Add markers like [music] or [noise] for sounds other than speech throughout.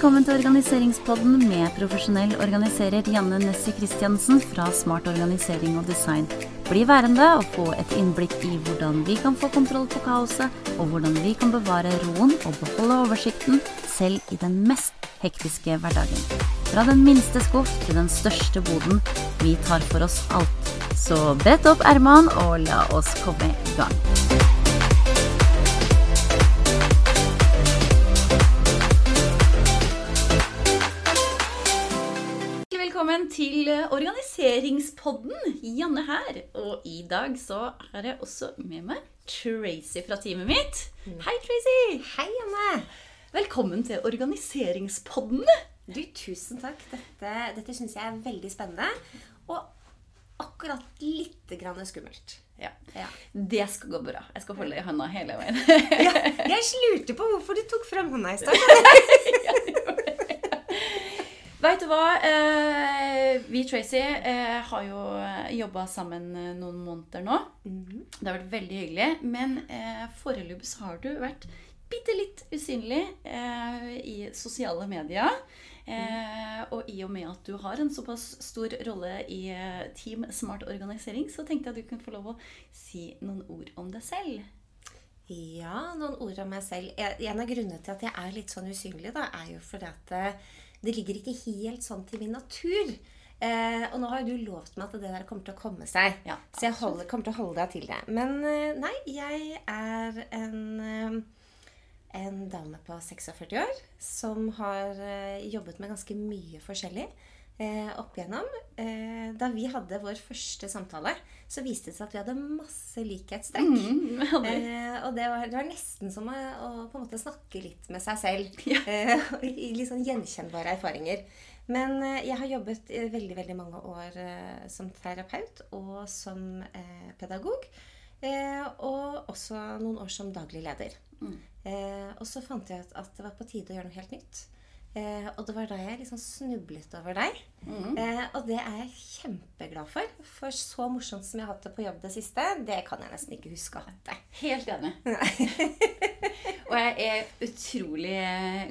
Velkommen til organiseringspodden med profesjonell organiserer Janne Nessie Christiansen fra Smart organisering og design. Bli værende og få et innblikk i hvordan vi kan få kontroll på kaoset, og hvordan vi kan bevare roen og beholde oversikten selv i den mest hektiske hverdagen. Fra den minste skuff til den største boden. Vi tar for oss alt. Så brett opp ermene og la oss komme i gang. Til organiseringspodden. Janne her. Og i dag så har jeg også med meg Tracy fra teamet mitt. Hei, Tracy. Hei, Janne. Velkommen til organiseringspodden. Du, Tusen takk. Dette, dette syns jeg er veldig spennende. Og akkurat litt grann skummelt. Ja. Ja. Det skal gå bra. Jeg skal holde i hånda hele veien. Ja, jeg lurte på hvorfor du tok fram hånda i stad. [laughs] [laughs] Vet du hva? Eh, vi Tracy eh, har jo jobba sammen eh, noen måneder nå. Det har vært veldig hyggelig. Men eh, foreløpig så har du vært bitte litt usynlig eh, i sosiale medier. Eh, og i og med at du har en såpass stor rolle i eh, Team Smart Organisering, så tenkte jeg at du kunne få lov å si noen ord om deg selv. Ja, noen ord om meg selv. En av grunnene til at jeg er litt sånn usynlig, da, er jo fordi at eh, det ligger ikke helt sånn til min natur. Eh, og nå har jo du lovt meg at det der kommer til å komme seg. Ja, så jeg holder, kommer til å holde deg til det. Men eh, nei, jeg er en, eh, en dame på 46 år som har eh, jobbet med ganske mye forskjellig eh, opp igjennom. Eh, da vi hadde vår første samtale, så viste det seg at vi hadde masse likhetstrekk. Mm, Eh, og det var, det var nesten som å, å på en måte snakke litt med seg selv. Ja. [laughs] Eh, i litt sånn gjenkjennbare erfaringer. Men eh, jeg har jobbet i veldig veldig mange år eh, som terapeut og som eh, pedagog. Eh, og også noen år som daglig leder. Mm. Eh, og så fant jeg ut at det var på tide å gjøre noe helt nytt. Eh, og det var da jeg liksom snublet over deg. Mm. Eh, og det er jeg kjempeglad for. For så morsomt som jeg har hatt det på jobb det siste, det kan jeg nesten ikke huske å ha hatt det. Helt enig. [laughs] Og jeg er utrolig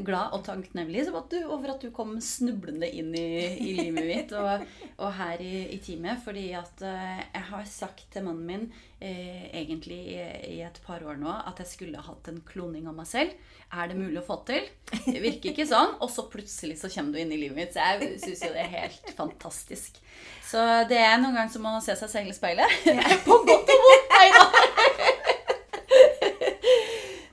glad og takknemlig over at du kom snublende inn i, i livet mitt og, og her i, i teamet. Fordi at eh, jeg har sagt til mannen min eh, egentlig i, i et par år nå at jeg skulle hatt en kloning av meg selv. Er det mulig å få til? Det virker ikke sånn. Og så plutselig så kommer du inn i livet mitt. Så jeg syns jo det er helt fantastisk. Så det er noen ganger som man må se seg selv i speilet. [laughs] På godt og vondt! Nei da.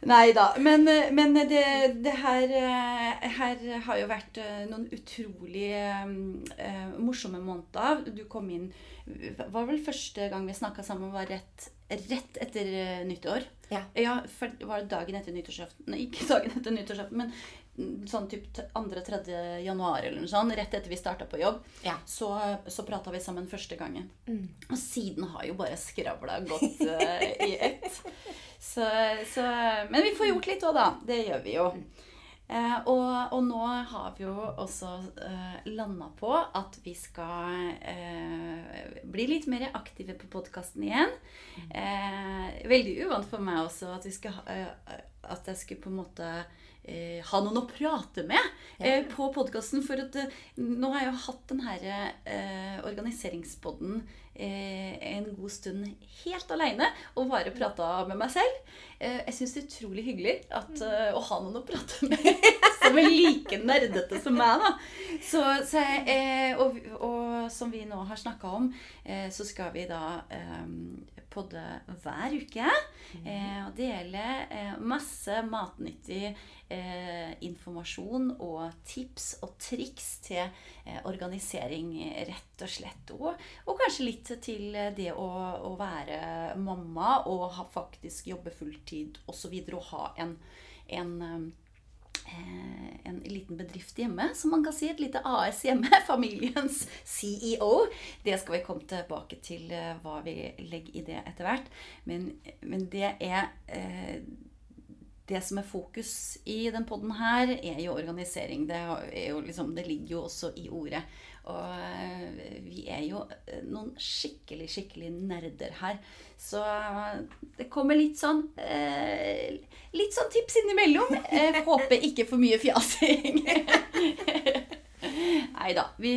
Nei da. Men, men det, det her, eh, her har jo vært eh, noen utrolig uh, morsomme måneder. Du kom inn Var vel første gang vi snakka sammen, var rett, rett etter eh, nyttår? Ja. Ja, for det var dagen etter nyttårsaften. Nei, ikke dagen etter nyttårsaften, men sånn typ 2.-3. januar eller noe sånt. Rett etter vi starta på jobb. Ja. Så, så prata vi sammen første gangen. Mm. Og siden har jo bare skravla gått uh, i ett. Så, så, men vi får gjort litt òg, da. Det gjør vi jo. Eh, og, og nå har vi jo også eh, landa på at vi skal eh, bli litt mer aktive på podkasten igjen. Eh, veldig uvant for meg også at, vi skal, eh, at jeg skulle på en måte eh, ha noen å prate med eh, på podkasten. For at eh, nå har jeg jo hatt den her eh, organiseringspodden eh, en god stund helt aleine og bare prata med meg selv. Eh, jeg syns det er utrolig hyggelig at, eh, å ha noen å prate med [laughs] som er like nerdete som meg. da. Så, så jeg, eh, og, og som vi nå har snakka om, eh, så skal vi da podde hver uke. Eh, og dele eh, masse matnyttig eh, informasjon og tips og triks til eh, organisering, rett og slett. Og, og kanskje litt til det å, å være mamma og ha, faktisk jobbe fulltid osv. Og, og ha en, en eh, en liten bedrift hjemme, som man kan si. Et lite AS hjemme. [laughs] Familiens CEO. Det skal vi komme tilbake til eh, hva vi legger i det etter hvert. Men, men det er eh, det som er fokus i den poden her, er jo organisering. Det, jo liksom, det ligger jo også i ordet. Og eh, vi er jo eh, noen skikkelig, skikkelig nerder her. Så det kommer litt sånn Litt sånn tips innimellom. Jeg håper ikke for mye fjasing. [laughs] Nei da. Vi,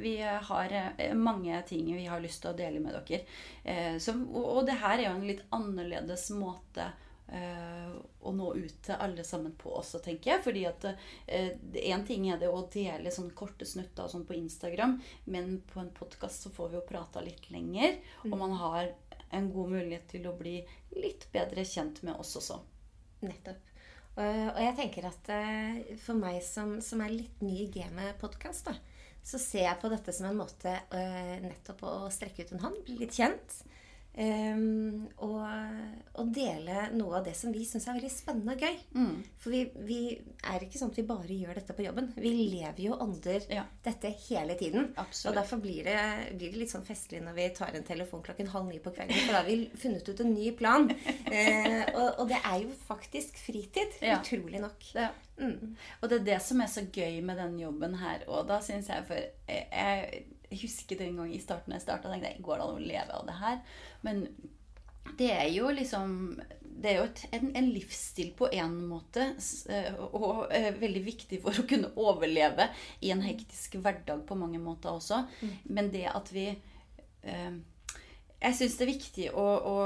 vi, har mange ting vi har lyst til å dele med dere. Så, og det her er jo en litt annerledes måte å nå ut til alle sammen på også, tenker jeg. Fordi at én uh, ting er det å dele sånne korte snutter sånn på Instagram, men på en podkast så får vi jo prata litt lenger. Mm. Og man har en god mulighet til å bli litt bedre kjent med oss også. Nettopp. Og jeg tenker at for meg som, som, er litt ny i gamet podkast, så ser jeg på dette som en måte nettopp å strekke ut en hånd, bli litt kjent. Um, og, og, dele noe av det som vi syns er veldig spennende og gøy. Mm. For vi, vi, er ikke sånn at vi bare gjør dette på jobben. Vi lever jo ånder ja. dette hele tiden. Absolutt. Og derfor blir det, blir det, litt sånn festlig når vi tar en telefon klokken halv ni på kvelden. For da har vi funnet ut en ny plan. uh, [laughs] og, og, det er jo faktisk fritid. Ja. Utrolig nok. Ja. Mm. Og det er det som er så gøy med den jobben her. Og da syns jeg for jeg, jeg husker den gang i starten jeg starta, tenkte jeg går det an å leve av det her? Men det er jo liksom Det er jo et, en, en, livsstil på én måte. Eh, og eh, veldig viktig for å kunne overleve i en hektisk hverdag på mange måter også. Mm. Men det at vi eh, Jeg syns det er viktig å, å,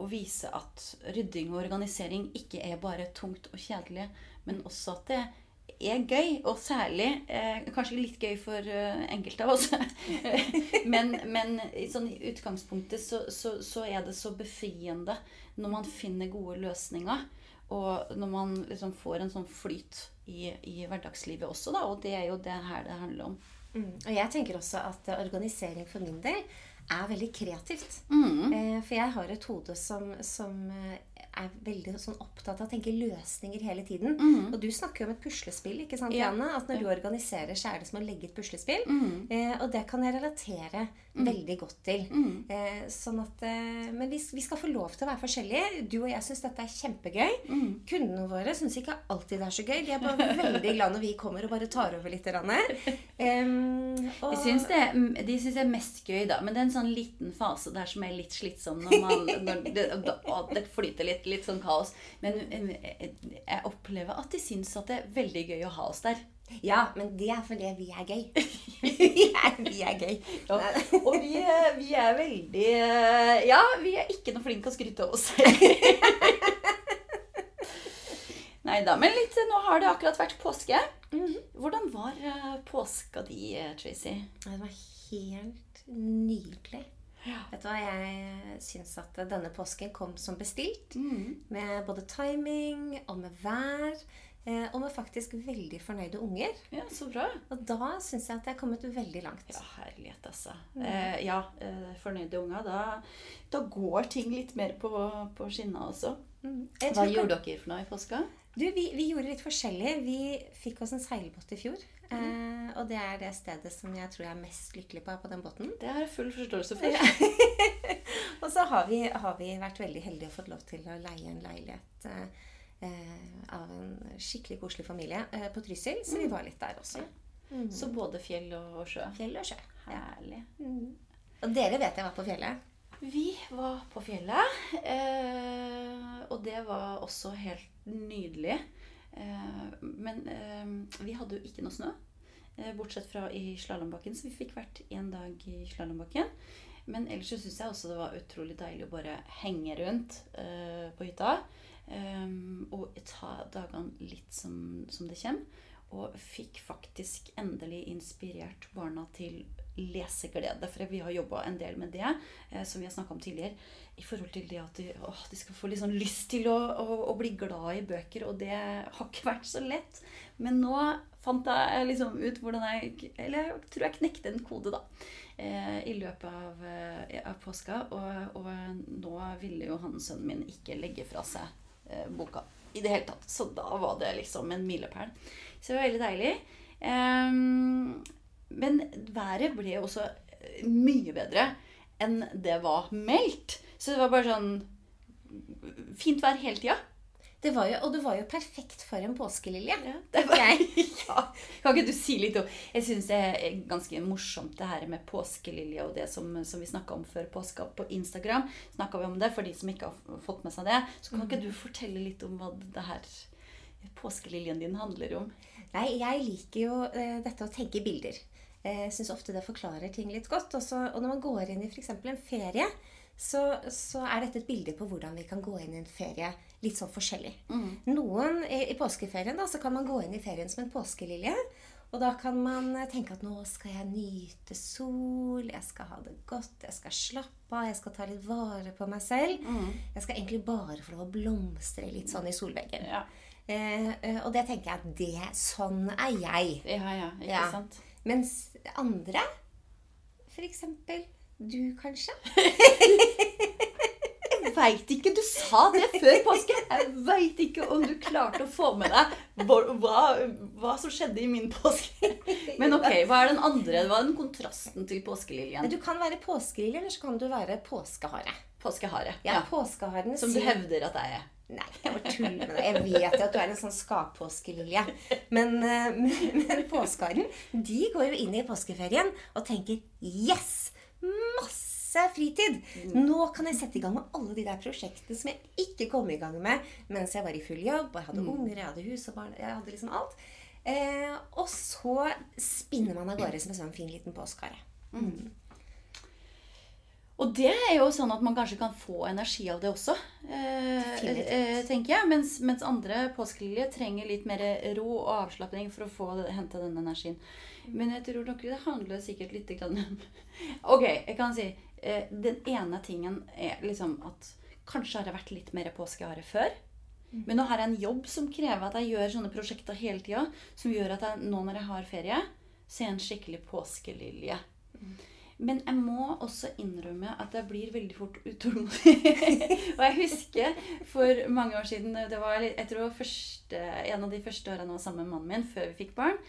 å, vise at rydding og organisering ikke er bare tungt og kjedelig, men også at det er gøy, og særlig eh, Kanskje litt gøy for eh, enkelte av oss. [laughs] men, men sånn, i utgangspunktet så, så, så, er det så befriende når man finner gode løsninger. Og når man liksom får en sånn flyt i, i hverdagslivet også, da. Og det er jo det her det handler om. Mm. Og jeg tenker også at organisering for min del er veldig kreativt. Mm. Eh, for jeg har et hode som, som eh, er veldig sånn opptatt av å tenke løsninger hele tiden. Mm. Og du snakker jo om et puslespill. ikke sant, ja. At når du organiserer, så er det som å legge et puslespill. Mm. Eh, og det kan jeg relatere mm. veldig godt til. Mm. Eh, sånn at, eh, men vi, vi, skal få lov til å være forskjellige. Du og jeg syns dette er kjempegøy. Mm. Kundene våre syns ikke alltid det er så gøy. De er bare veldig glad når vi kommer og bare tar over litt. Og... De syns det, de synes det er mest gøy, da. Men det er en sånn liten fase der som er litt slitsom når, man, når det, det, flyter litt litt sånn kaos. Men jeg opplever at de syns at det er veldig gøy å ha oss der. Ja, men det er fordi vi er gøy. [laughs] vi, er, vi er gøy. Ja, og vi, vi, er veldig Ja, vi er ikke noe flinke å skryte av oss. [laughs] Nei da. Men litt, nå har det akkurat vært påske. Mhm. Hvordan var eh, påska di, Tracy? Det var helt nydelig. Ja. Vet du hva, Jeg syns at denne påsken kom som bestilt. Mm. Med både timing og med vær. Eh, og med faktisk veldig fornøyde unger. Ja, så bra. Og da syns jeg at jeg er kommet veldig langt. Ja, herlighet, altså. Mm. Eh, ja, eh, fornøyde unger. Da, da, går ting litt mer på, på skinna også. Mm. Hva gjorde dere for noe i påska? Du, vi, vi, gjorde litt forskjellig. Vi fikk oss en seilbåt i fjor. Eh, og det er det stedet som jeg tror jeg er mest lykkelig på på den båten. Det har jeg full forståelse for. [laughs] og så har vi, har vi, vært veldig heldige og fått lov til å leie en leilighet eh, av en skikkelig koselig familie eh, på Trysil, så mm. vi var litt der også. Mm. Så både fjell og sjø? Fjell og sjø. Herlig. Mm. Og dere vet jeg var på fjellet? Vi var på fjellet. Eh, og det var også helt nydelig. Eh, men eh, vi hadde jo ikke noe snø. Eh, bortsett fra i slalåmbakken, så vi fikk vært én dag i slalåmbakken. Men ellers så syns jeg også det var utrolig deilig å bare henge rundt uh, på hytta. Um, og ta dagene litt som, som, det kommer. Og fikk faktisk endelig inspirert barna til leseglede. For vi har jobba en del med det, eh, som vi har snakka om tidligere i forhold til det at de, å, de skal få sånn lyst til å, å, å, bli glad i bøker. Og det har ikke vært så lett. Men nå fant jeg liksom ut hvordan jeg Eller jeg tror jeg knekte en kode, da. Eh, I løpet av, eh, av påska. Og, og, nå ville jo han sønnen min ikke legge fra seg eh, boka i det hele tatt. Så da var det liksom en milepæl. Så det var veldig deilig. Um, men været ble også mye bedre enn det var meldt. Så det var bare sånn fint vær hele tida. Det var jo, og det var jo perfekt for en påskelilje. det var, [laughs] ja. Kan ikke du si litt om Jeg syns det er ganske morsomt det her med påskelilje og det som, som vi snakka om før påska på Instagram. Snakka vi om det for de som ikke har fått med seg det. Så kan ikke du fortelle litt om hva det her påskeliljen din handler om? Nei, jeg liker jo uh, dette å tenke bilder. Eh, Jeg syns ofte det forklarer ting litt godt. Også, og når man går inn i f.eks. en ferie, så, så er dette et bilde på hvordan vi kan gå inn i en ferie litt sånn forskjellig. Noen i, i påskeferien da, så kan man gå inn i ferien som en påskelilje. Og da kan man eh, tenke at nå skal jeg nyte sol, jeg skal ha det godt, jeg skal slappe av, jeg skal ta litt vare på meg selv. Jeg skal egentlig bare få lov å blomstre litt sånn i solveggen. Ja, Eh, eh, og det tenker jeg at det, sånn er jeg. ja, ja ikke sant? Mens andre, for eksempel du kanskje, [laughs] Jeg veit ikke. Du sa det før påske. Jeg veit ikke om du klarte å få med deg hva, hva, som skjedde i min påske. Men ok, hva er den andre? Hva er den kontrasten til påskeliljen? Du kan være påskelilje, eller så kan du være påskehare. Påskehare. Ja, Ja. påskeharen Som du hevder at jeg er. Nei, jeg bare tuller med deg. Jeg vet jo at du er en sånn skappåskelilje. Men, eh, men, men påskeharen, de går jo inn i påskeferien og tenker Yes! Masse fritid! Nå kan jeg sette i gang med alle de der prosjektene som jeg ikke kom i gang med mens jeg var i full jobb. Og jeg hadde unger, jeg hadde hus og barn. Jeg hadde liksom alt. Eh, og så spinner man av gårde som en sånn fin liten påskehare. Og det er jo sånn at man kanskje kan få energi av det også, eh, eh, tenker jeg. Mens, mens andre påskeliljer trenger litt mer ro og avslapning for å få hente den energien. Men jeg tror nok det handler sikkert litt om [laughs] Ok, jeg kan si eh, Den ene tingen er liksom at kanskje har jeg vært litt mer påskehare før. Men nå har jeg en jobb som krever at jeg gjør sånne prosjekter hele tida. Som gjør at jeg nå når jeg har ferie, så er jeg en skikkelig påskelilje. Men jeg må også innrømme at jeg blir veldig fort utålmodig. [laughs] og jeg husker for mange år siden det var, Jeg tror første, en av de første årene jeg var sammen med mannen min før vi fikk barn.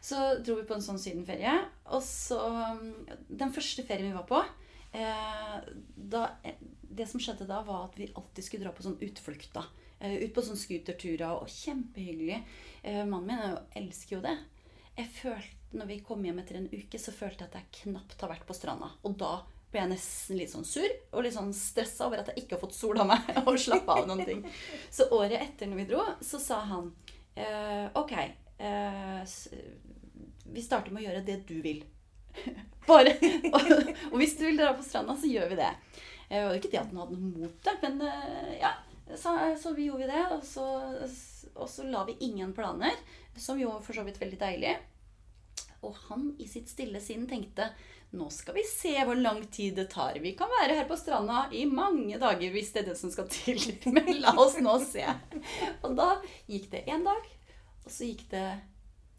Så dro vi på en sånn sydenferie. Og så Den første ferien vi var på eh, da, Det som skjedde da, var at vi alltid skulle dra på sånn utflukt. da. Eh, ut på sånn scooterturer. Og kjempehyggelig. Eh, mannen min jeg elsker jo det. Jeg følte, når vi kom hjem etter en uke, så følte jeg at jeg knapt har vært på stranda. Og da ble jeg nesten litt sånn sur og litt sånn stressa over at jeg ikke har fått sol av meg. [laughs] og slappa av noen ting. Så året etter når vi dro, så sa han eh, OK, eh, vi starter med å gjøre det du vil. [laughs] Bare. Og, og hvis du vil dra på stranda, så gjør vi det. Eh, Det var ikke det at han hadde noe mot det, men eh, ja. Så, så vi gjorde vi det, og så, og så la vi ingen planer, som jo for så vidt veldig deilig. Og han i sitt stille sinn tenkte nå skal vi se hvor lang tid det tar. Vi kan være her på stranda i mange dager hvis det er det som skal til. [laughs] Men la oss nå se. Og da gikk det én dag, og så gikk det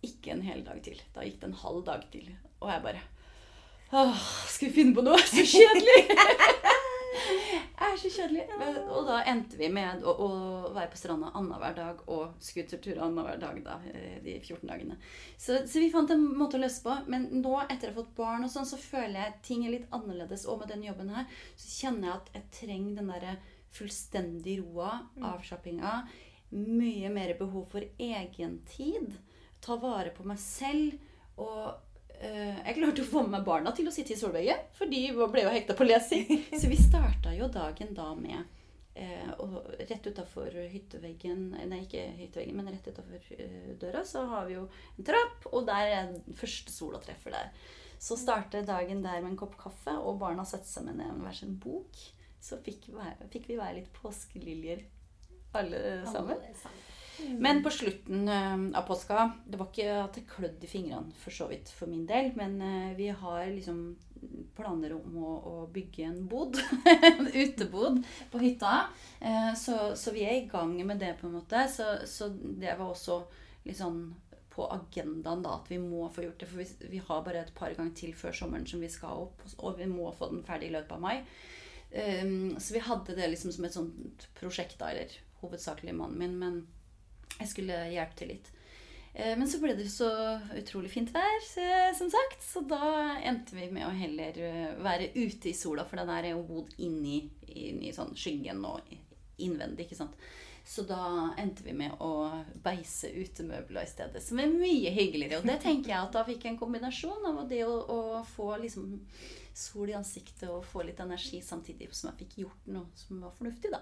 ikke en hel dag til. Da gikk det en halv dag til. Og jeg bare Åh, skal vi finne på noe? Så kjedelig! [laughs] Jeg [laughs] er så kjedelig. Og da endte vi med å, å være på stranda annenhver dag og scootertur annenhver dag da, eh, de 14 dagene. Så, så vi fant en måte å løse på. Men nå, etter å ha fått barn, og sånn, så føler jeg ting er litt annerledes. Og med den jobben her så kjenner jeg at jeg trenger den derre fullstendig roa, avslappinga. Mye mer behov for egentid. Ta vare på meg selv. Og jeg klarte å få med meg barna til å sitte i solveggen, for de ble jo hekta på lesing. Så vi starta jo dagen da med eh, og rett utafor hytteveggen Nei, ikke hytteveggen, men rett utafor døra så har vi jo en trapp, og der er den første sola treffer der. Så starter dagen der med en kopp kaffe, og barna setter seg med ned med hver sin bok. Så fikk, fikk vi være litt påskeliljer alle sammen. Alle sammen. Men på slutten eh, av påska Det var ikke at det klødde i fingrene for så vidt for min del, men eh, vi har liksom planer om å, å bygge en bod. en [laughs] utebod på hytta. Eh, så, så vi er i gang med det, på en måte. Så, så det var også litt sånn på agendaen da, at vi må få gjort det. For vi, vi har bare et par ganger til før sommeren som vi skal opp, og vi må få den ferdig i løpet av mai. Så vi hadde det liksom som et sånt prosjekt, da, eller hovedsakelig mannen min, men jeg skulle hjelpe til litt. Eh, Men så ble det så utrolig fint vær, som sagt, så da endte vi med å heller eh, være ute i sola, for den er jo bodd inni, i sånn skyggen og innvendig. ikke sant? Så da endte vi med å beise utemøbler i stedet, som er mye hyggeligere. Og det tenker jeg at da fikk jeg en kombinasjon av det å, å få liksom sol i ansiktet og få litt energi samtidig som jeg fikk gjort noe som var fornuftig, da.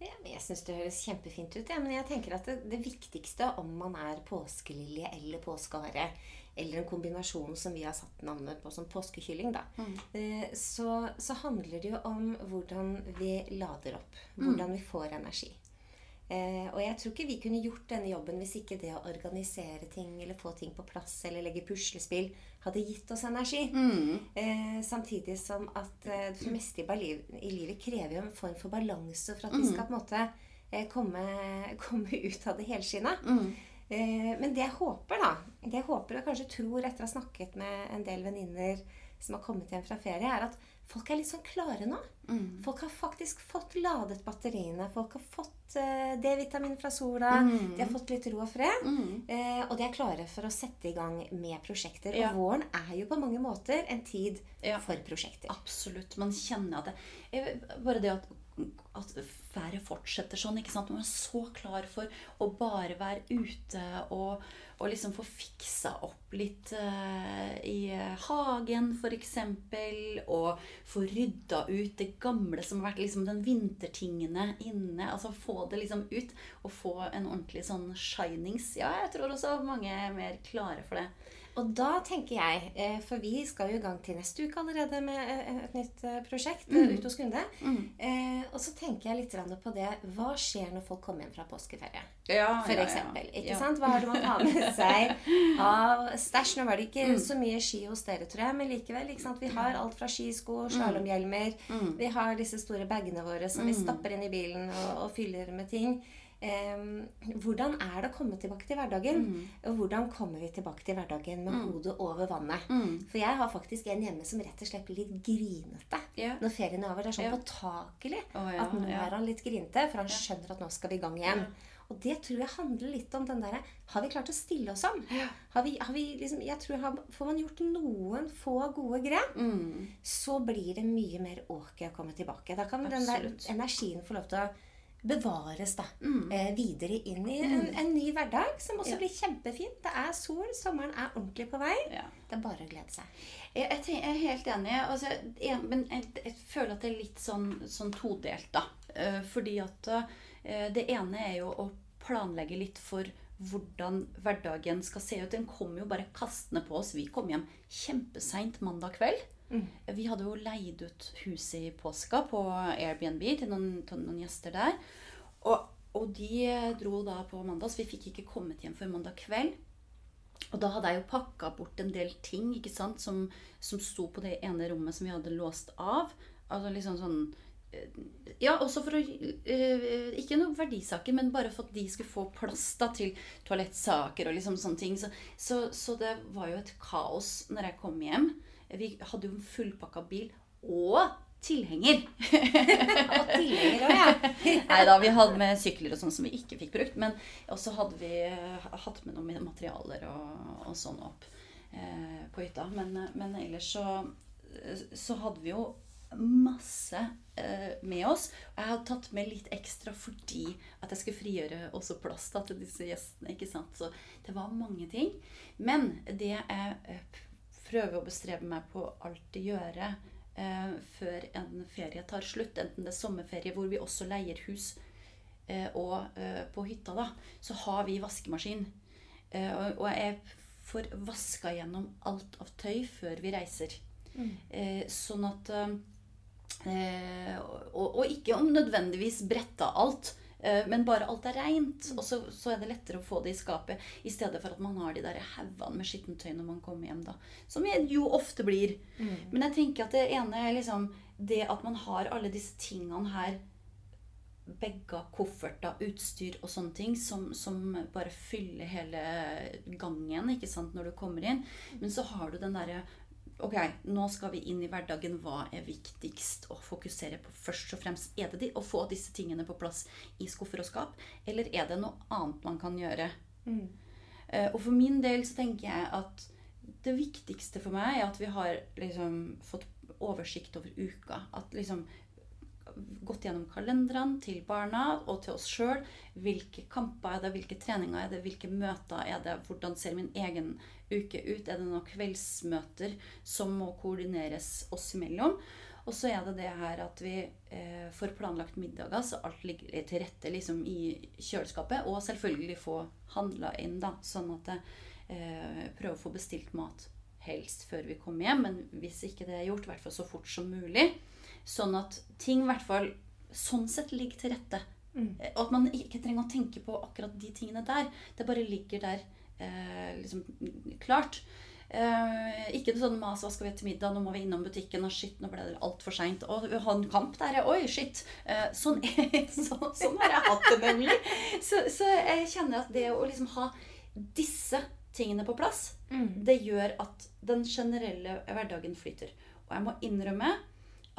Ja, jeg syns det høres kjempefint ut. Ja. Men jeg tenker at det, det viktigste om man er påskelilje eller påskehare, eller en kombinasjon som vi har satt navnet på som påskekylling, da, Mm. eh, så, så handler det jo om hvordan vi lader opp. Hvordan vi får energi. Eh, og jeg tror ikke vi kunne gjort denne jobben hvis ikke det å organisere ting eller få ting på plass eller legge puslespill hadde gitt oss energi. Mm. Eh, samtidig som at eh, det meste i, i livet krever jo en form for balanse for at vi skal på en måte eh, komme, [laughs] komme ut av det helskinna. Mm. Eh, men det jeg håper, da Det jeg håper og kanskje tror etter å ha snakket med en del venninner som har kommet hjem fra ferie, er at folk er litt sånn klare nå. Mm. Folk har faktisk fått ladet batteriene. Folk har fått uh, D-vitamin fra sola. Mm. De har fått litt ro og fred. Mm. Uh, og de er klare for å sette i gang med prosjekter. Ja. Og våren er jo på mange måter en tid Ja. for prosjekter. Absolutt. Man kjenner at det Bare det at, at været fortsetter sånn. ikke sant? Man er så klar for å bare være ute og, og liksom få fiksa opp litt uh, i hagen, f.eks. Og få rydda ut det gamle som har vært liksom den vintertingene inne. Altså få det liksom ut. Og få en ordentlig sånn shinings. Ja, jeg tror også mange er mer klare for det. Og da tenker jeg, eh, for vi skal jo i gang til neste uke allerede med eh, et nytt eh, prosjekt Mm. eh, ute hos kunde. Eh, og så tenker jeg litt på det Hva skjer når folk kommer hjem fra påskeferie? Ja, For eksempel. Ikke sant? Hva har det man har med [laughs] seg av stæsj? Nå var det ikke Mm. så mye ski hos dere, tror jeg, men likevel. ikke sant? Vi har alt fra skisko, Mm. slalåmhjelmer. Vi har disse store bagene våre som vi stapper inn i bilen og, og fyller med ting. Em, hvordan er det å komme tilbake til hverdagen? Mm. Og hvordan kommer vi tilbake til hverdagen med hodet over vannet? Mm. For jeg har faktisk en hjemme som rett og slett blir litt grinete yeah. når ferien er over. Det er sånn yeah. påtakelig oh, ja, at nå ja. er han litt grinete, for han skjønner at nå skal vi i gang igjen. Og det tror jeg handler litt om den derre Har vi klart å stille oss om? Har vi, har vi liksom, jeg tror har, Får man gjort noen få gode grep, Mm. så blir det mye mer åker å komme tilbake. Da kan den der energien få lov til å bevares da, Mm. eh, videre inn i en, en ny hverdag, som også Ja. blir kjempefint. Det er sol, sommeren er ordentlig på vei. Ja. Det er bare å glede seg. Jeg, jeg, tenker, jeg er helt enig. Altså, jeg, men jeg, jeg føler at det er litt sånn, sånn todelt, da. Eh, fordi at eh, det ene er jo å planlegge litt for hvordan hverdagen skal se ut. Den kommer jo bare kastende på oss. Vi kom hjem kjempeseint mandag kveld. Vi hadde jo leid ut huset i påska på Airbnb til noen, til noen gjester der. Og, og de dro da på mandag, så vi fikk ikke kommet hjem før mandag kveld. Og da hadde jeg jo pakka bort en del ting ikke sant, som, som sto på det ene rommet som vi hadde låst av. Altså liksom sånn eh, Ja, også for å eh, Ikke noen verdisaker, men bare for at de skulle få plass da til toalettsaker og liksom sånne ting. Så, så, så det var jo et kaos når jeg kom hjem. Vi hadde jo en fullpakka bil og tilhenger. [laughs] Og tilhenger òg, ja. Nei da, vi hadde med sykler og sånn som vi ikke fikk brukt. Men også hadde vi eh, hatt med noen materialer og, og sånn opp eh, på hytta. Men, men ellers så, så hadde vi jo masse eh, med oss. Og jeg hadde tatt med litt ekstra fordi at jeg skulle frigjøre også plass da, til disse gjestene. ikke sant? Så det var mange ting. Men det jeg prøver å bestrebe meg på alt alltid gjøre eh, før en ferie tar slutt, enten det er sommerferie hvor vi også leier hus, eh, og eh, på hytta, da, så har vi vaskemaskin. Eh, og, og jeg får vaska gjennom alt av tøy før vi reiser. Eh, sånn at eh, og, og ikke om nødvendigvis bretta alt. Eh, Men bare alt er reint, og så, så er det lettere å få det i skapet. I stedet for at man har de der haugene med skittentøy når man kommer hjem. da Som jo ofte blir. Men jeg tenker at det ene er liksom det at man har alle disse tingene her Begge kofferter, utstyr og sånne ting som, som bare fyller hele gangen ikke sant, når du kommer inn. Men så har du den derre Ok, nå skal vi inn i hverdagen. Hva er viktigst å fokusere på først og fremst? Er det de, å få disse tingene på plass i skuffer og skap, eller er det noe annet man kan gjøre? Mm. og for min del så tenker jeg at det viktigste for meg er at vi har liksom fått oversikt over uka. At liksom gått gjennom kalenderne til barna og til oss sjøl. Hvilke kamper er det, hvilke treninger er det, hvilke møter er det, hvordan ser min egen uke ut? Er det noen kveldsmøter som må koordineres oss imellom? Og så er det det her at vi eh, får planlagt middager, så alt ligger til rette liksom, i kjøleskapet. Og selvfølgelig få handla inn, da, sånn at eh, prøver å få bestilt mat helst før vi kommer hjem. Men hvis ikke det er gjort, i hvert fall så fort som mulig. Sånn at ting i hvert fall sånn sett ligger til rette. Mm. Og at man ikke trenger å tenke på akkurat de tingene der. Det bare ligger der eh, liksom klart. Eh, ikke sånn mas hva skal vi til middag, nå må vi innom butikken, og shit, nå ble det altfor seint. Og har en kamp der. Oi, shit. Eh, sånn, [laughs] så, sånn har jeg hatt det nemlig. Så, så jeg kjenner at det å liksom ha disse tingene på plass, Mm. det gjør at den generelle hverdagen flyter. Og jeg må innrømme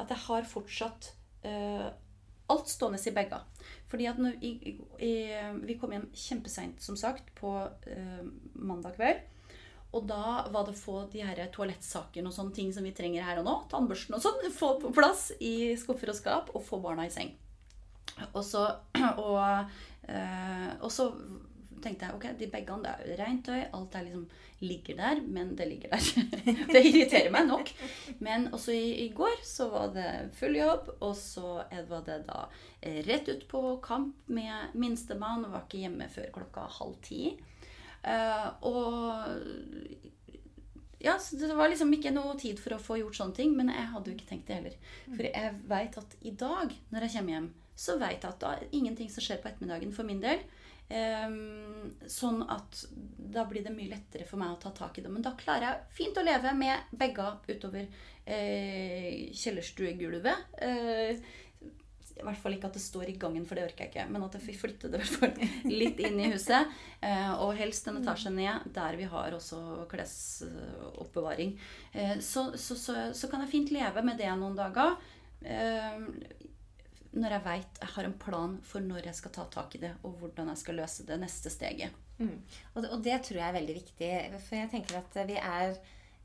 at jeg har fortsatt uh, alt stående i begge. Fordi at når, i, i, vi kom hjem kjempeseint, som sagt, på uh, mandag kveld. Og da var det å få de her toalettsakene og sånne ting som vi trenger her og nå, tannbørsten og sånn, få på plass i skuffer og skap, og få barna i seng. Og så, [clears throat] og, eh, og så tenkte jeg ok, de begge det er rent tøy, alt er liksom ligger der, men det ligger der. [laughs] det irriterer meg nok. Men også i, i går så var det full jobb, og så var det da eh, rett ut på kamp med minstemann, var ikke hjemme før klokka halv ti. Uh, og ja, så det var liksom ikke noe tid for å få gjort sånne ting, men jeg hadde jo ikke tenkt det heller. For jeg veit at i dag, når jeg kommer hjem, så veit jeg at er ingenting som skjer på ettermiddagen for min del. Um, sånn at da blir det mye lettere for meg å ta tak i det. Men da klarer jeg fint å leve med begge utover eh, kjellerstuegulvet. Eh, I hvert fall ikke at det står i gangen, for det orker jeg ikke. Men at jeg får flytte det litt inn i huset. Eh, og helst en etasje ned, der vi har også klesoppbevaring. Så, så, så, så kan jeg fint leve med det noen dager. Når jeg veit jeg har en plan for når jeg skal ta tak i det, og hvordan jeg skal løse det neste steget. Mm. Og, det, og det tror jeg er veldig viktig. For jeg tenker at vi er,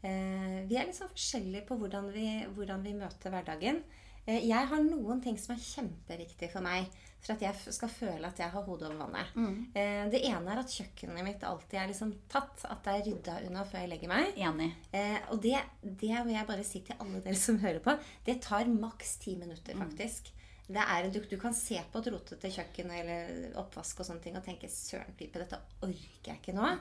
eh, vi er litt sånn forskjellige på hvordan vi, hvordan vi møter hverdagen. Eh, jeg har noen ting som er kjempeviktig for meg for at jeg skal føle at jeg har hodet over vannet. Eh, det ene er at kjøkkenet mitt alltid er liksom tatt. At det er rydda unna før jeg legger meg. Enig. Eh, og det, det vil jeg bare si til alle dere som hører på. Det tar maks ti minutter, faktisk. Det er, du, du kan se på et rotete kjøkken eller oppvask og sånne ting og tenke 'søren pipe, dette orker jeg ikke nå'.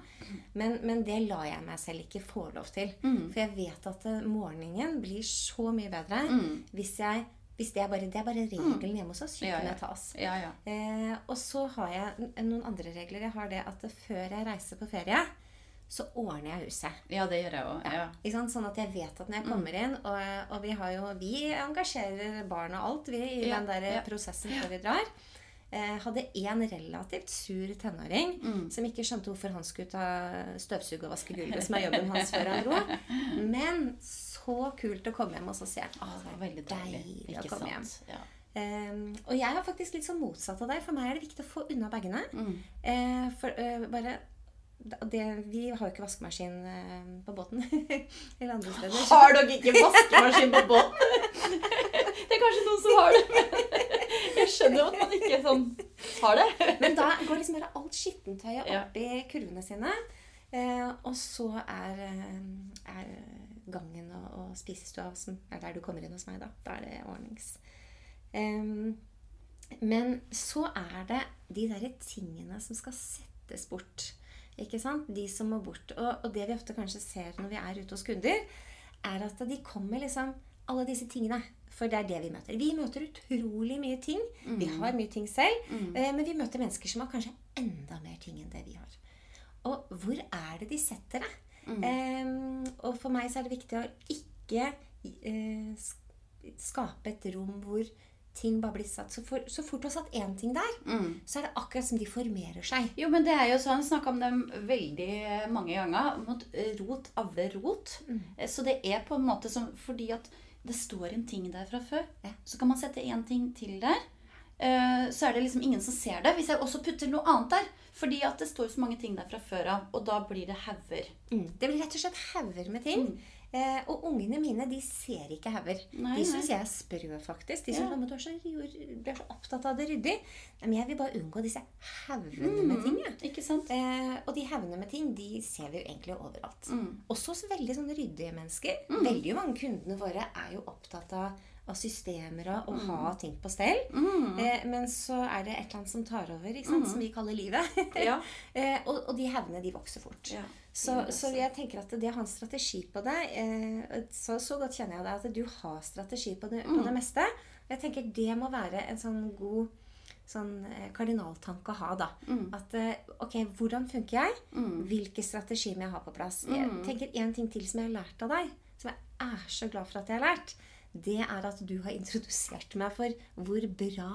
Men, men det lar jeg meg selv ikke få lov til. For jeg vet at eh, morgenen blir så mye bedre hvis jeg hvis det, er bare, det er bare regelen hjemme hos oss. Kjøkkenet tas. Ja, ja. Eh, og så har jeg noen andre regler. Jeg har det at før jeg reiser på ferie, så ordner jeg huset. ja det gjør jeg òg. Ja. Ja. Sånn at jeg vet at når jeg kommer inn Og, og vi har jo Vi engasjerer barn og alt vi i Ja, den der prosessen før vi drar. Eh, hadde en relativt sur tenåring Mm. som ikke skjønte hvorfor han skulle ta støvsuge og vaske gulvet, som er jobben hans før han dro. [laughs] Men så kult å komme hjem og så se. Å, det var veldig deilig. Deilig å komme sant? Ja. Eh, og jeg er faktisk litt sånn motsatt av deg. For meg er det viktig å få unna bagene. Mm. Eh, for eh, bare det, Vi har jo ikke vaskemaskin eh, på båten. [laughs] Eller andre steder. Har dere ikke vaskemaskin på båten? [laughs] Det er kanskje noen som har det. Men [laughs] jeg skjønner jo at man ikke sånn har det. Men da går liksom bare alt skittentøyet Ja. oppi kurvene sine. Eh, og så er, eh, er gangen og, og spisestua som er der du kommer inn hos meg, da. Da er det ordnings. Men så er det de derre tingene som skal settes bort. Ikke sant? De som må bort. Og, og det vi ofte kanskje ser når vi er ute hos kunder, er at de kommer liksom Alle disse tingene. For det er det vi møter. Vi møter utrolig mye ting. Vi har mye ting selv. Mm. Men vi møter mennesker som har kanskje enda mer ting enn det vi har. Og hvor er det de setter det? Um, og for meg så er det viktig å ikke uh, skape et rom hvor ting bare blir satt. Så, for, så fort du har satt én ting der, så er det akkurat som de formerer seg. Jo, men det er jo sånn, snakka om dem veldig mange ganger, Mot rot avler rot. Mm. Så det er på en måte som Fordi at det står en ting der fra før, Ja. så kan man sette én ting til der. eh, Så er det liksom ingen som ser det. Hvis jeg også putter noe annet der. Fordi at det står så mange ting der fra før av, og da blir det hauger. Mm. Det blir rett og slett hauger med ting. Eh, og ungene mine de ser ikke hauger. De syns jeg er sprø, faktisk. De syns Ja. «Mamma, du, er så, du er så opptatt av det ryddig. Men jeg vil bare unngå disse haugene med ting. Ja. Ikke sant? Eh, og de haugene med ting de ser vi jo egentlig overalt. Mm. Også hos veldig sånne ryddige mennesker. Veldig mange kundene våre er jo opptatt av, av systemer og å ha ting på stell. Mm. Eh, men så er det et eller annet som tar over, ikke sant? som vi kaller livet. Ja. [laughs] eh, og, og de haugene de vokser fort. Ja, Så, så jeg tenker at det å ha en strategi på det eh, så, så godt kjenner jeg deg at du har strategi på det, Mm. på det meste. Jeg tenker det må være en sånn god sånn eh, kardinaltanke å ha, da. Mm. At eh, ok, hvordan funker jeg? Hvilke strategier må jeg ha på plass? Jeg Mm. tenker en ting til som jeg har lært av deg, som jeg er så glad for at jeg har lært. Det er at du har introdusert meg for hvor bra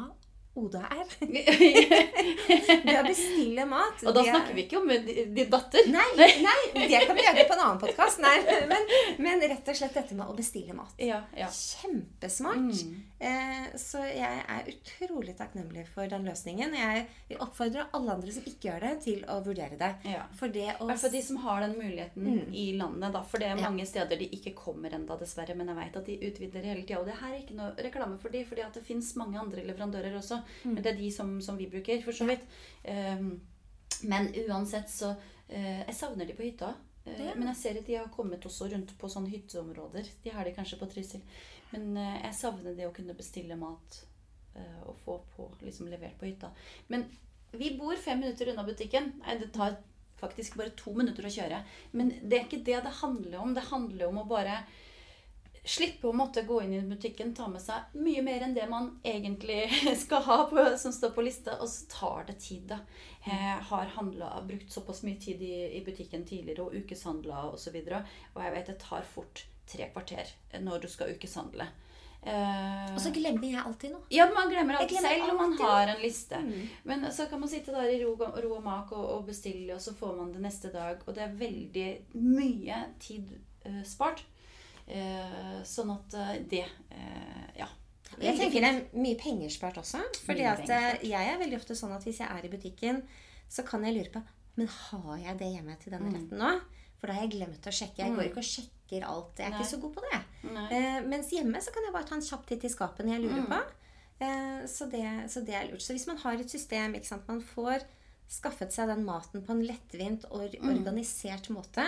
Oda er. [laughs] Det å bestille mat. Og da er... snakker vi ikke om din datter. Nei, nei, det kan vi gjøre på en annen podkast. Men, men rett og slett dette med å bestille mat. Ja, ja. Kjempesmart. Eh, så jeg er utrolig takknemlig for den løsningen. Jeg vil oppfordre alle andre som ikke gjør det, til å vurdere det. Ja. For det å hvert fall de som har den muligheten i landet. da, For det er mange Ja. steder de ikke kommer enda, dessverre. Men jeg vet at de utvider hele tida. Og det her er ikke noe reklame for de, fordi at det fins mange andre leverandører også. Mm. Men det er de som, som vi bruker, for så vidt. Um, men uansett så uh, Jeg savner de på hytta. Uh, Ja. Men jeg ser at de har kommet også rundt på sånne hytteområder. De har de kanskje på Trysil. Men eh, jeg savner det å kunne bestille mat eh, og få på, liksom levert på hytta. Men vi bor fem minutter unna butikken. Det tar faktisk bare to minutter å kjøre. Men det er ikke det det handler om. Det handler om å bare slippe å måtte gå inn i butikken, ta med seg mye mer enn det man egentlig [laughs] skal ha på, som står på lista, og så tar det tid, da. Jeg har handlet, brukt såpass mye tid i, i butikken tidligere, og ukeshandla osv., og, så videre, og jeg vet det tar fort tre kvarter når du skal ukeshandle. Uh, Og så glemmer jeg alltid noe. ja, man glemmer alt glemmer selv om man har en liste. Mm. Men så kan man sitte der i ro, ro og mak og, og bestille, og så får man det neste dag. Og det er veldig mye tid uh, spart. Uh, sånn at det Ja. Jeg tenker det er mye penger spart også. Fordi eh, jeg er veldig ofte sånn at hvis jeg er i butikken, så kan jeg lure på Men har jeg det hjemme til denne retten nå? For da har jeg glemt å sjekke. Jeg går ikke og sjekker alt. Jeg er Nei. ikke så god på det. Eh, mens hjemme så kan jeg bare ta en kjapp titt i skapet når jeg lurer på. Eh, så, det, så det er lurt. Så hvis man har et system, ikke sant, man får skaffet seg den maten på en lettvint og organisert måte,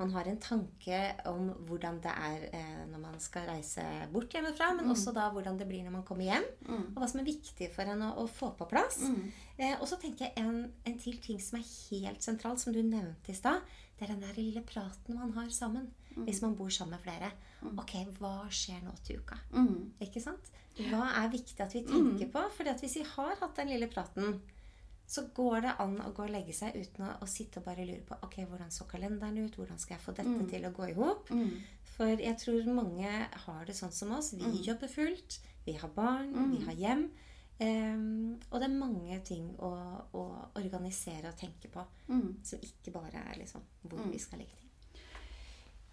man har en tanke om hvordan det er eh, når man skal reise bort hjemmefra, men også da hvordan det blir når man kommer hjem, og hva som er viktig for en å, å få på plass. Eh, og så tenker jeg en, en til ting som er helt sentralt, som du nevnte i stad. Det er den der lille praten man har sammen hvis man bor sammen med flere. Ok, hva skjer nå til uka? Mm. Ikke sant? Hva er viktig at vi tenker på? For hvis vi har hatt den lille praten, så går det an å gå og legge seg uten å, å sitte og bare lure på ok, hvordan så kalenderen ut, hvordan skal jeg få dette til å gå i hop? Mm. For jeg tror mange har det sånn som oss. Vi jobber fullt, vi har barn, vi har hjem. Um, og det er mange ting å, å organisere og tenke på Mm. som ikke bare er liksom hvor vi skal legge ting.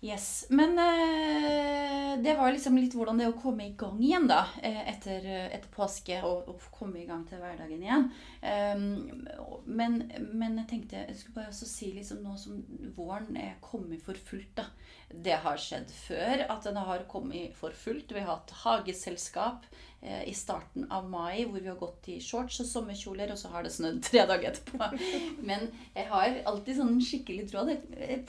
Yes. Men eh, det var liksom litt hvordan det å komme i gang igjen, da. eh, etter, etter påske og, og komme i gang til hverdagen igjen. Um, men, men jeg tenkte jeg skulle bare også si liksom nå som våren er kommet for fullt, da. Det har skjedd før at den har kommet for fullt. Vi har hatt hageselskap eh, i starten av mai hvor vi har gått i shorts og sommerkjoler, og så har det snødd tre dager etterpå. [laughs] Men jeg har alltid sånn skikkelig tråd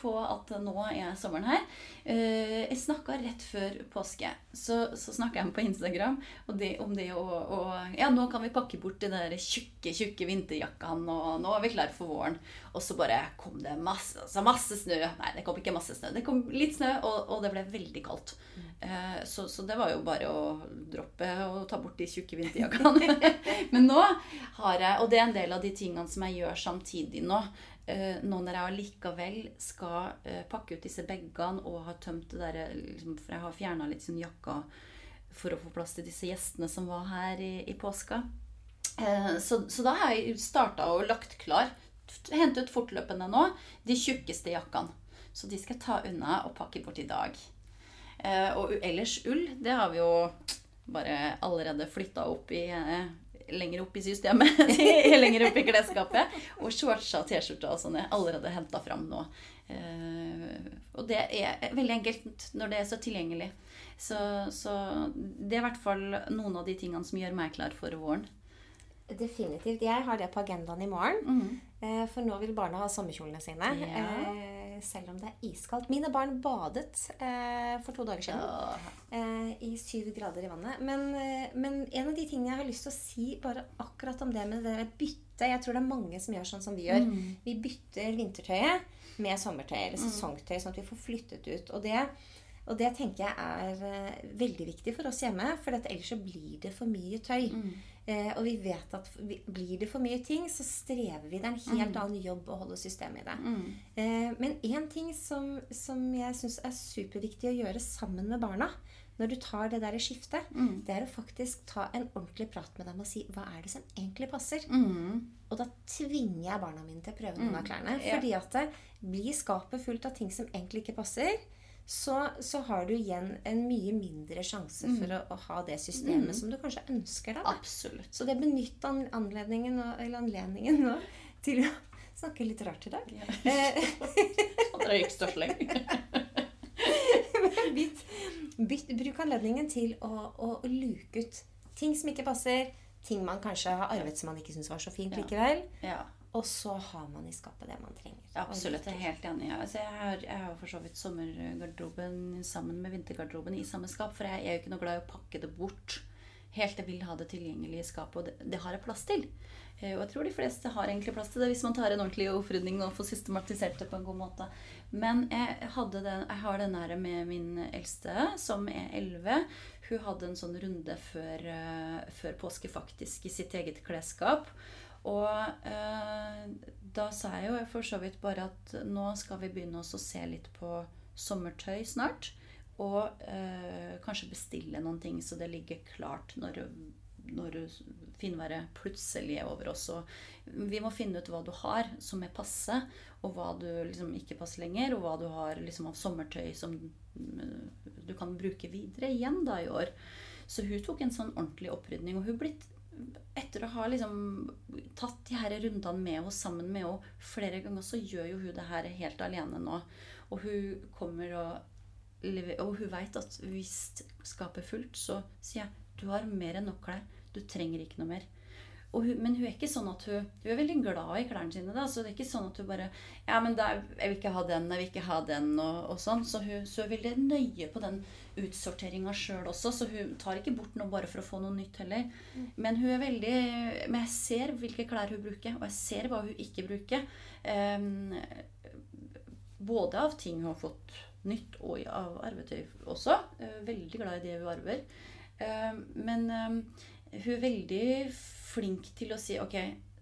på at nå er sommeren her. Eh, Jeg snakka rett før påske. Så, så snakka jeg på Instagram og det, om det å, å Ja, nå kan vi pakke bort de der tjukke, tjukke vinterjakkene, og nå er vi klare for våren. Og så bare kom det masse, altså masse snø. Nei, det kom ikke masse snø. Det kom litt snø, og, og det ble veldig kaldt. Eh, Så, så det var jo bare å droppe og ta bort de tjukke vinterjakkene. [laughs] Men nå har jeg Og det er en del av de tingene som jeg gjør samtidig nå. Eh, Nå når jeg allikevel skal eh, pakke ut disse bagene og har tømt det der liksom, For jeg har fjerna litt sånn jakka for å få plass til disse gjestene som var her i, i påska. Eh, Så, så da har jeg starta og lagt klar. Hente ut fortløpende nå de tjukkeste jakkene. Så de skal jeg ta unna og pakke bort i dag. Eh, og ellers ull, det har vi jo bare allerede flytta opp i eh, lenger opp i systemet. [laughs] lenger opp i klesskapet. Og shortsa og T-skjorter og sånn er allerede henta fram nå. Eh, og det er veldig enkelt når det er så tilgjengelig. Så, så det er i hvert fall noen av de tingene som gjør meg klar for våren. Definitivt. Jeg har det på agendaen i morgen. Mm. For nå vil barna ha sommerkjolene sine. Ja. Selv om det er iskaldt. Mine barn badet eh, for to dager siden. Eh, I syv grader i vannet. Men, eh, men, en av de tingene jeg har lyst til å si bare akkurat om det med det bytte Jeg tror det er mange som gjør sånn som vi gjør. Mm. Vi bytter vintertøyet med sommertøy eller mm. sesongtøy, sånn at vi får flyttet ut. Og det og det tenker jeg er uh, veldig viktig for oss hjemme, for ellers så blir det for mye tøy. Mm. Uh, og vi vet at vi, blir det for mye ting, så strever vi. Det er en helt mm. annen jobb å holde systemet i det. Mm. Eh, men én ting som, som jeg syns er superviktig å gjøre sammen med barna, når du tar det der skiftet, mm. det er å faktisk ta en ordentlig prat med dem og si hva er det som egentlig passer. Mm. Og da tvinger jeg barna mine til å prøve noen av klærne. Fordi at det blir skapet fullt av ting som egentlig ikke passer så, så, har du igjen en mye mindre sjanse mm. for å, å, ha det systemet mm. som du kanskje ønsker deg. Absolutt. Så det benytt anledningen, eller anledningen nå til å snakke litt rart i dag. Ja. Røykstørsling. [laughs] bytt, bytt, bruk anledningen til å, å, luke ut ting som ikke passer. Ting man kanskje har arvet som man ikke syns var så fint likevel. Ja. Og så har man i skapet det man trenger. Absolutt. Jeg er helt enig. Altså, jeg har, jeg har for så vidt sommergarderoben sammen med vintergarderoben i samme skap. For jeg er jo ikke noe glad i å pakke det bort. Helt jeg vil ha det tilgjengelig i skapet. Og det, det har jeg plass til. Eh, og jeg tror de fleste har egentlig plass til det hvis man tar en ordentlig opprydning og får systematisert det på en god måte. Men jeg, den, jeg har den her med min eldste, som er 11. Hun hadde en sånn runde før, uh, før påske, faktisk, i sitt eget klesskap. Og eh, da sa jeg jo for så vidt bare at nå skal vi begynne å se litt på sommertøy snart. Og eh, kanskje bestille noen ting så det ligger klart når, når finværet plutselig er over oss. Og vi må finne ut hva du har som er passe, og hva du liksom ikke passer lenger. Og hva du har liksom av sommertøy som mm, du kan bruke videre igjen da i år. Så hun tok en sånn ordentlig opprydning. Og hun blitt etter å ha liksom tatt de her rundene med henne sammen med henne flere ganger, så gjør jo hun det her helt alene nå. Og hun kommer og Og hun veit at hvis skapet er fullt, så sier jeg du har mer enn nok klær. Du trenger ikke noe mer. Hun, men hun er ikke sånn at hun Hun er veldig glad i klærne sine. da, Så det er ikke sånn at hun bare Ja, men er, jeg vil ikke ha den, jeg vil ikke ha den, og, og sånn. Så hun, så hun er veldig nøye på den utsorteringa sjøl også. Så hun tar ikke bort noe bare for å få noe nytt heller. Mm. Men hun er veldig Men jeg ser hvilke klær hun bruker, og jeg ser hva hun ikke bruker. Um, både av ting hun har fått nytt, og av arvetøy også. Uh, veldig glad i det hun arver. Uh, men um, hun er veldig flink til å si ok,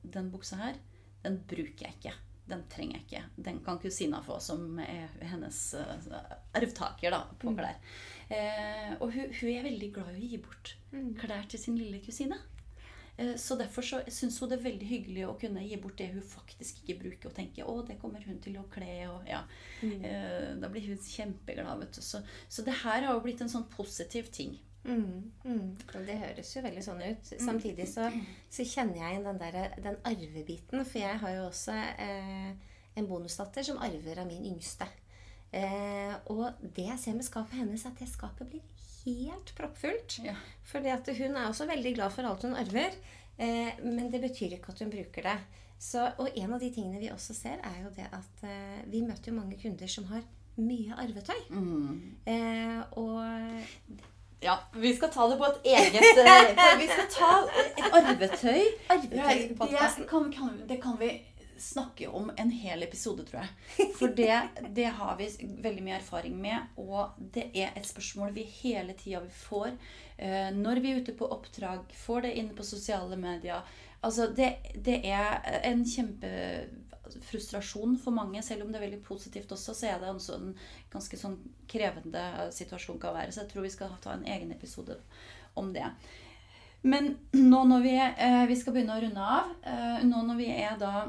den buksa her, den bruker jeg ikke. Den trenger jeg ikke. Den kan kusina få, som er hennes uh, arvtaker da, på mm. klær. Eh, og hun, hun, er veldig glad i å gi bort mm. klær til sin lille kusine. Eh, så derfor så syns hun det er veldig hyggelig å kunne gi bort det hun faktisk ikke bruker, og tenke å, det kommer hun til å kle. Og, ja. Mm. Eh, da blir hun kjempeglad. vet du. Så, så det her har jo blitt en sånn positiv ting. Mm, mm. Det høres jo veldig sånn ut. Mm. Samtidig så, så kjenner jeg igjen den, der, den arvebiten. For jeg har jo også eh, en bonusdatter som arver av min yngste. Eh, og det jeg ser med skapet hennes, er at det skapet blir helt proppfullt. Ja. Fordi at hun er også veldig glad for alt hun arver. Eh, men det betyr ikke at hun bruker det. Så, og en av de tingene vi også ser, er jo det at eh, vi møter jo mange kunder som har mye arvetøy. Mm. Eh, og ja, vi skal ta det på et eget eh, Vi skal ta et arvetøy. arvetøy det, kan, kan, det kan vi snakke om en hel episode, tror jeg. For det, det, har vi veldig mye erfaring med. Og det er et spørsmål vi hele tida får eh, når vi er ute på oppdrag. Får det inne på sosiale medier. Altså, det, det er en kjempe frustrasjon for mange. Selv om det er veldig positivt også, så er det en ganske sånn krevende situasjon kan være. Så jeg tror vi skal ta en egen episode om det. Men nå når vi, eh, vi skal begynne å runde av, eh, nå når vi er da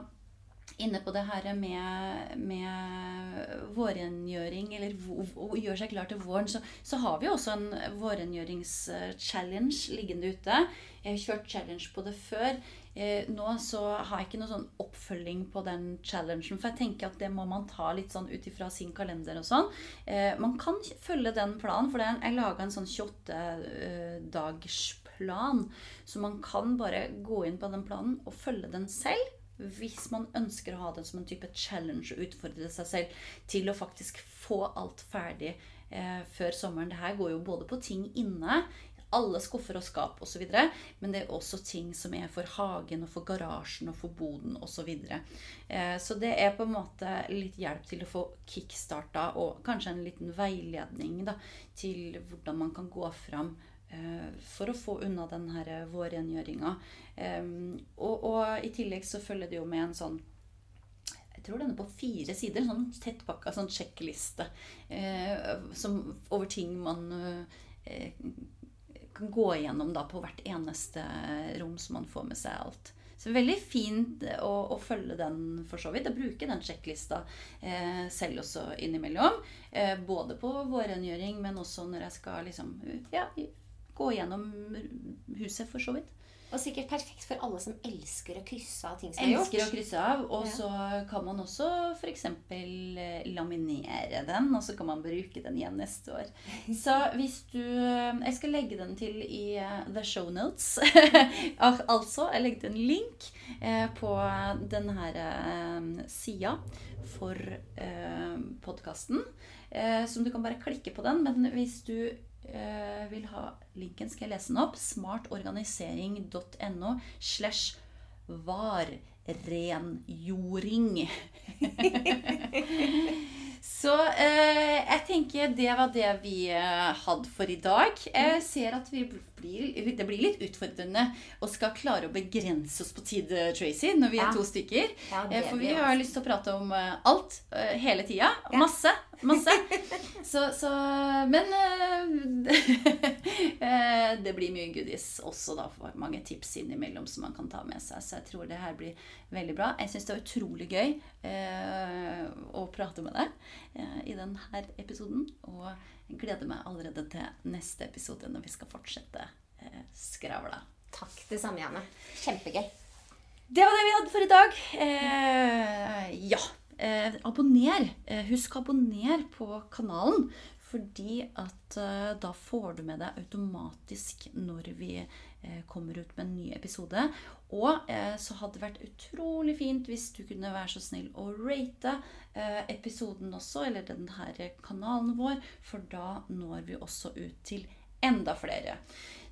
inne på det her med, med vårrengjøring, eller å gjøre seg klar til våren, så, så har vi også en vårrengjøringschallenge liggende ute. Jeg har kjørt challenge på det før. Eh, nå så har jeg ikke noe sånn oppfølging på den challengen. For jeg tenker at det må man ta litt sånn ut ifra sin kalender og sånn. Eh, man kan følge den planen, for jeg laga en sånn 28-dagersplan. Så man kan bare gå inn på den planen og følge den selv hvis man ønsker å ha det som en type challenge og utfordre seg selv til å faktisk få alt ferdig eh, før sommeren. Det her går jo både på ting inne, alle skuffer og skap osv., men det er også ting som er for hagen og for garasjen og for boden osv. Så, videre. eh, så det er på en måte litt hjelp til å få kickstarta og kanskje en liten veiledning da, til hvordan man kan gå fram Eh, for å få unna denne vårrengjøringa. Og, og, i tillegg så følger det jo med en sånn jeg tror den er på fire sider. Sånn tettpakka sånn sjekkliste eh, over ting man eh, kan gå igjennom da på hvert eneste rom, så man får med seg alt. Så veldig fint å, å, følge den for så vidt. Å bruke den sjekklista eh, selv også innimellom. Eh, både på vårrengjøring, men også når jeg skal liksom ja, gå gjennom huset, for så vidt. Og sikkert perfekt for alle som elsker å krysse av ting som er gjort. Elsker å krysse av, Og ja. så kan man også f.eks. Eh, laminere den, og så kan man bruke den igjen neste år. [laughs] Så hvis du Jeg skal legge den til i uh, the show notes. [laughs] altså, jeg legger en link på denne her sida for podkasten. som du kan bare klikke på den. Men hvis du eh, vil ha linken, skal jeg lese den opp. smartorganisering.no slash varrenjording. [laughs] [laughs] Så eh, jeg tenker det var det vi eh, hadde for i dag. Jeg ser at blir, det blir litt utfordrende å skal klare å begrense oss på tid, eh, Tracy, når vi er to stykker. Ja, eh, for vi har lyst til å prate om eh, alt hele tida. Masse. Masse. [laughs] Så, så Men [laughs] det blir mye goodies også, da. For mange tips innimellom som man kan ta med seg. Så jeg tror det her blir veldig bra. Jeg syns det er utrolig gøy eh, å prate med deg eh, i denne episoden. Og jeg gleder meg allerede til neste episode når vi skal fortsette eh, skravla. Takk. Det samme, Janne. Kjempegøy. Det var det vi hadde for i dag. Eh, ja. Eh, abonner. Eh, husk å abonnere på kanalen. Fordi at eh, da får du med deg automatisk når vi eh, kommer ut med en ny episode. Og eh, så hadde det vært utrolig fint hvis du kunne være så snill å rate episoden også, eller denne kanalen vår, for da når vi også ut til enda flere.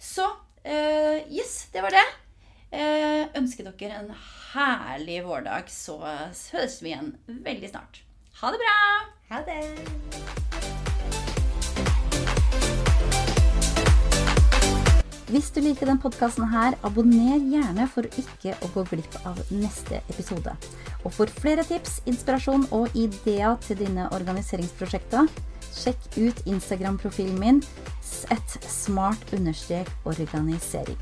Så yes, det var det. Ønsker dere en herlig vårdag, så høres vi igjen veldig snart. Ha det bra! Ha det! Hvis du liker denne podkasten abonner gjerne for ikke å gå glipp av neste episode. Og for flere tips, inspirasjon og ideer til dine organiseringsprosjekter, sjekk ut Instagram-profilen min et smart understrek organisering.